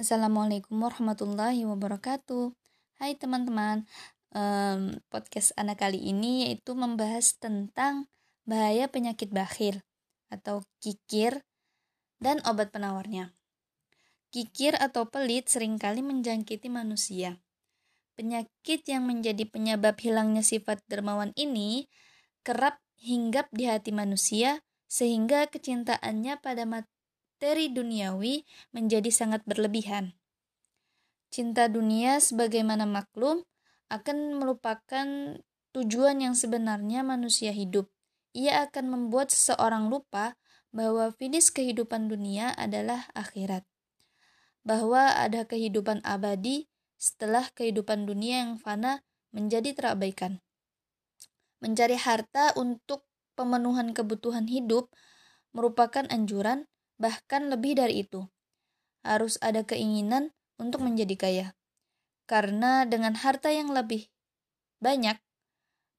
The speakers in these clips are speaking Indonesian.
Assalamualaikum warahmatullahi wabarakatuh. Hai teman-teman, um, podcast anak kali ini yaitu membahas tentang bahaya penyakit bakhil atau kikir dan obat penawarnya. Kikir atau pelit sering kali menjangkiti manusia. Penyakit yang menjadi penyebab hilangnya sifat dermawan ini kerap hinggap di hati manusia sehingga kecintaannya pada materi duniawi menjadi sangat berlebihan. Cinta dunia sebagaimana maklum akan merupakan tujuan yang sebenarnya manusia hidup. Ia akan membuat seseorang lupa bahwa finish kehidupan dunia adalah akhirat. Bahwa ada kehidupan abadi setelah kehidupan dunia yang fana menjadi terabaikan. Mencari harta untuk pemenuhan kebutuhan hidup merupakan anjuran bahkan lebih dari itu. Harus ada keinginan untuk menjadi kaya. Karena dengan harta yang lebih banyak,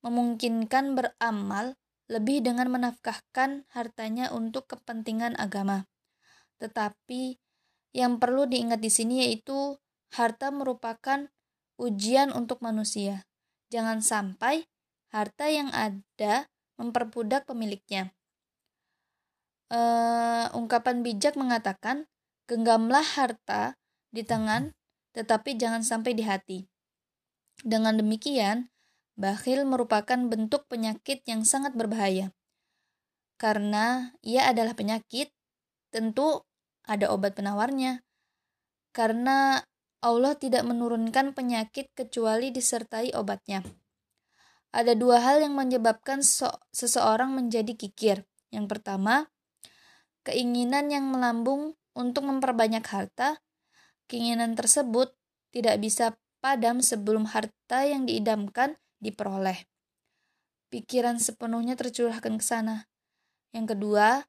memungkinkan beramal lebih dengan menafkahkan hartanya untuk kepentingan agama. Tetapi yang perlu diingat di sini yaitu harta merupakan ujian untuk manusia. Jangan sampai harta yang ada memperbudak pemiliknya uh, ungkapan bijak mengatakan, genggamlah harta di tangan, tetapi jangan sampai di hati. Dengan demikian, bakhil merupakan bentuk penyakit yang sangat berbahaya. Karena ia adalah penyakit, tentu ada obat penawarnya. Karena Allah tidak menurunkan penyakit kecuali disertai obatnya. Ada dua hal yang menyebabkan seseorang menjadi kikir. Yang pertama, keinginan yang melambung untuk memperbanyak harta, keinginan tersebut tidak bisa padam sebelum harta yang diidamkan diperoleh. Pikiran sepenuhnya tercurahkan ke sana. Yang kedua,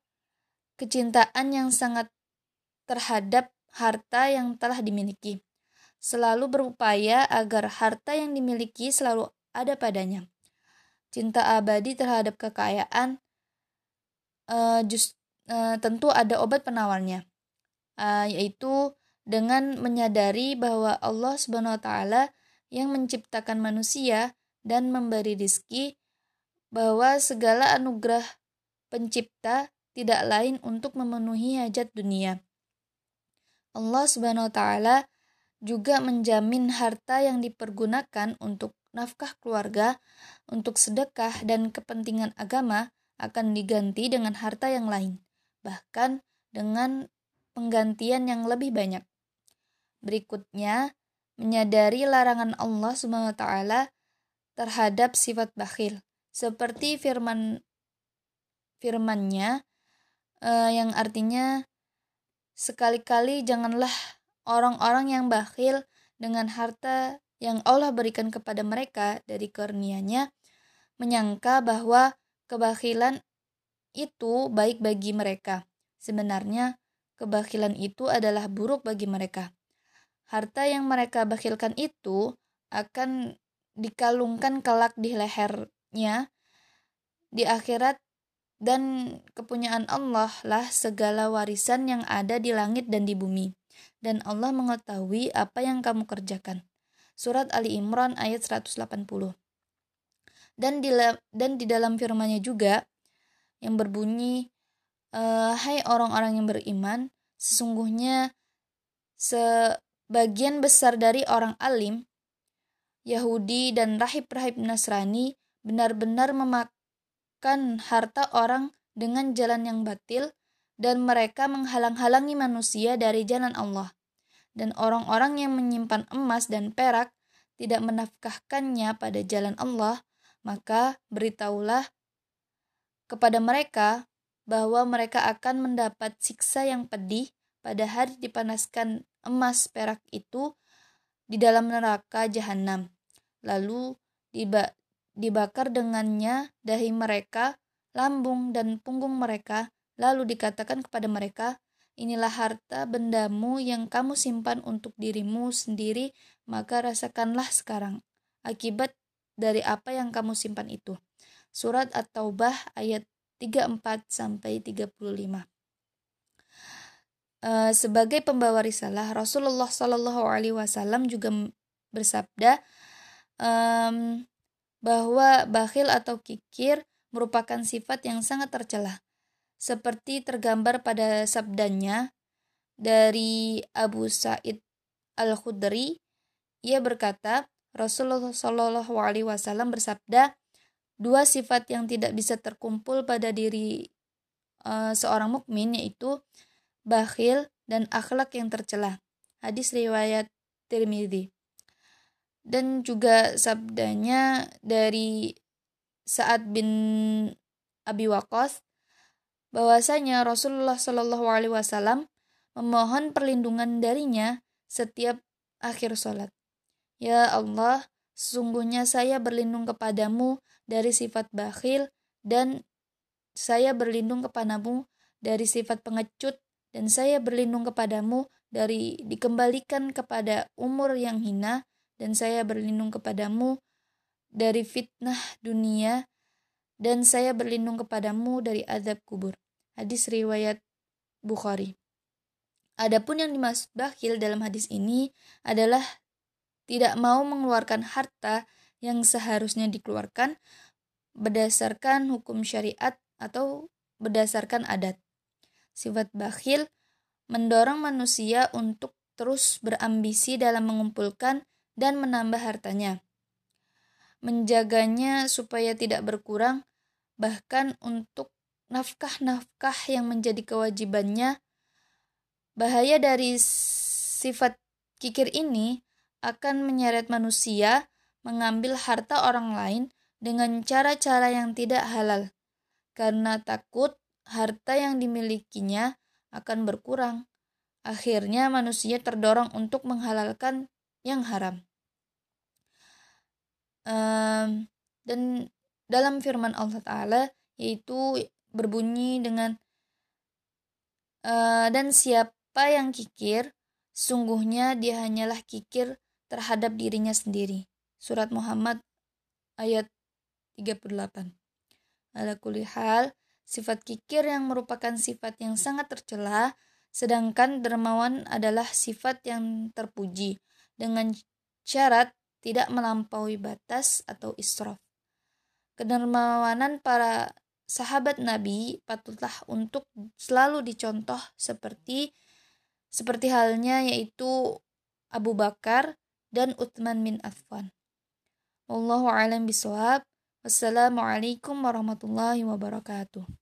kecintaan yang sangat terhadap harta yang telah dimiliki. Selalu berupaya agar harta yang dimiliki selalu ada padanya. Cinta abadi terhadap kekayaan uh, just, uh, tentu ada obat penawarnya, uh, yaitu dengan menyadari bahwa Allah Subhanahu wa taala yang menciptakan manusia dan memberi rizki bahwa segala anugerah pencipta tidak lain untuk memenuhi hajat dunia. Allah Subhanahu wa taala juga menjamin harta yang dipergunakan untuk nafkah keluarga, untuk sedekah dan kepentingan agama akan diganti dengan harta yang lain bahkan dengan penggantian yang lebih banyak. Berikutnya, menyadari larangan Allah SWT terhadap sifat bakhil, seperti firman firmannya uh, yang artinya sekali-kali janganlah orang-orang yang bakhil dengan harta yang Allah berikan kepada mereka dari kurnianya menyangka bahwa kebakhilan itu baik bagi mereka. Sebenarnya, kebakilan itu adalah buruk bagi mereka. Harta yang mereka bakilkan itu akan dikalungkan kelak di lehernya di akhirat dan kepunyaan Allah lah segala warisan yang ada di langit dan di bumi. Dan Allah mengetahui apa yang kamu kerjakan. Surat Ali Imran ayat 180. Dan di, dan di dalam firman-Nya juga, yang berbunyi, uh, Hai orang-orang yang beriman, sesungguhnya sebagian besar dari orang alim, Yahudi dan rahib-rahib Nasrani benar-benar memakan harta orang dengan jalan yang batil dan mereka menghalang-halangi manusia dari jalan Allah. Dan orang-orang yang menyimpan emas dan perak tidak menafkahkannya pada jalan Allah, maka beritahulah kepada mereka bahwa mereka akan mendapat siksa yang pedih pada hari dipanaskan emas perak itu di dalam neraka jahanam. Lalu diba dibakar dengannya dahi mereka, lambung dan punggung mereka, lalu dikatakan kepada mereka, Inilah harta bendamu yang kamu simpan untuk dirimu sendiri, maka rasakanlah sekarang akibat dari apa yang kamu simpan itu. Surat At-Taubah ayat 34 sampai 35. uh, sebagai pembawa risalah Rasulullah Shallallahu Alaihi Wasallam juga bersabda um, bahwa bakhil atau kikir merupakan sifat yang sangat tercela seperti tergambar pada sabdanya dari Abu Sa'id Al-Khudri ia berkata Rasulullah Shallallahu Alaihi Wasallam bersabda dua sifat yang tidak bisa terkumpul pada diri uh, seorang mukmin yaitu bakhil dan akhlak yang tercela. Hadis riwayat Tirmidzi. Dan juga sabdanya dari Sa'ad bin Abi Waqqas bahwasanya Rasulullah Shallallahu alaihi wasallam memohon perlindungan darinya setiap akhir sholat. Ya Allah, sesungguhnya saya berlindung kepadamu dari sifat bakhil dan saya berlindung kepadamu dari sifat pengecut dan saya berlindung kepadamu dari dikembalikan kepada umur yang hina dan saya berlindung kepadamu dari fitnah dunia dan saya berlindung kepadamu dari azab kubur. Hadis riwayat Bukhari. Adapun yang dimaksud bakhil dalam hadis ini adalah tidak mau mengeluarkan harta yang seharusnya dikeluarkan berdasarkan hukum syariat atau berdasarkan adat. Sifat bakhil mendorong manusia untuk terus berambisi dalam mengumpulkan dan menambah hartanya. Menjaganya supaya tidak berkurang, bahkan untuk nafkah-nafkah yang menjadi kewajibannya. Bahaya dari sifat kikir ini akan menyeret manusia mengambil harta orang lain dengan cara-cara yang tidak halal karena takut harta yang dimilikinya akan berkurang. Akhirnya manusia terdorong untuk menghalalkan yang haram. Um, dan dalam firman Allah Ta'ala yaitu berbunyi dengan uh, dan siapa yang kikir sungguhnya dia hanyalah kikir terhadap dirinya sendiri. Surat Muhammad ayat 38. Ala hal, sifat kikir yang merupakan sifat yang sangat tercela, sedangkan dermawan adalah sifat yang terpuji dengan syarat tidak melampaui batas atau israf. Kedermawanan para sahabat Nabi patutlah untuk selalu dicontoh seperti seperti halnya yaitu Abu Bakar dan Utsman bin Affan. Wallahu a'lam bishawab. Wassalamualaikum warahmatullahi wabarakatuh.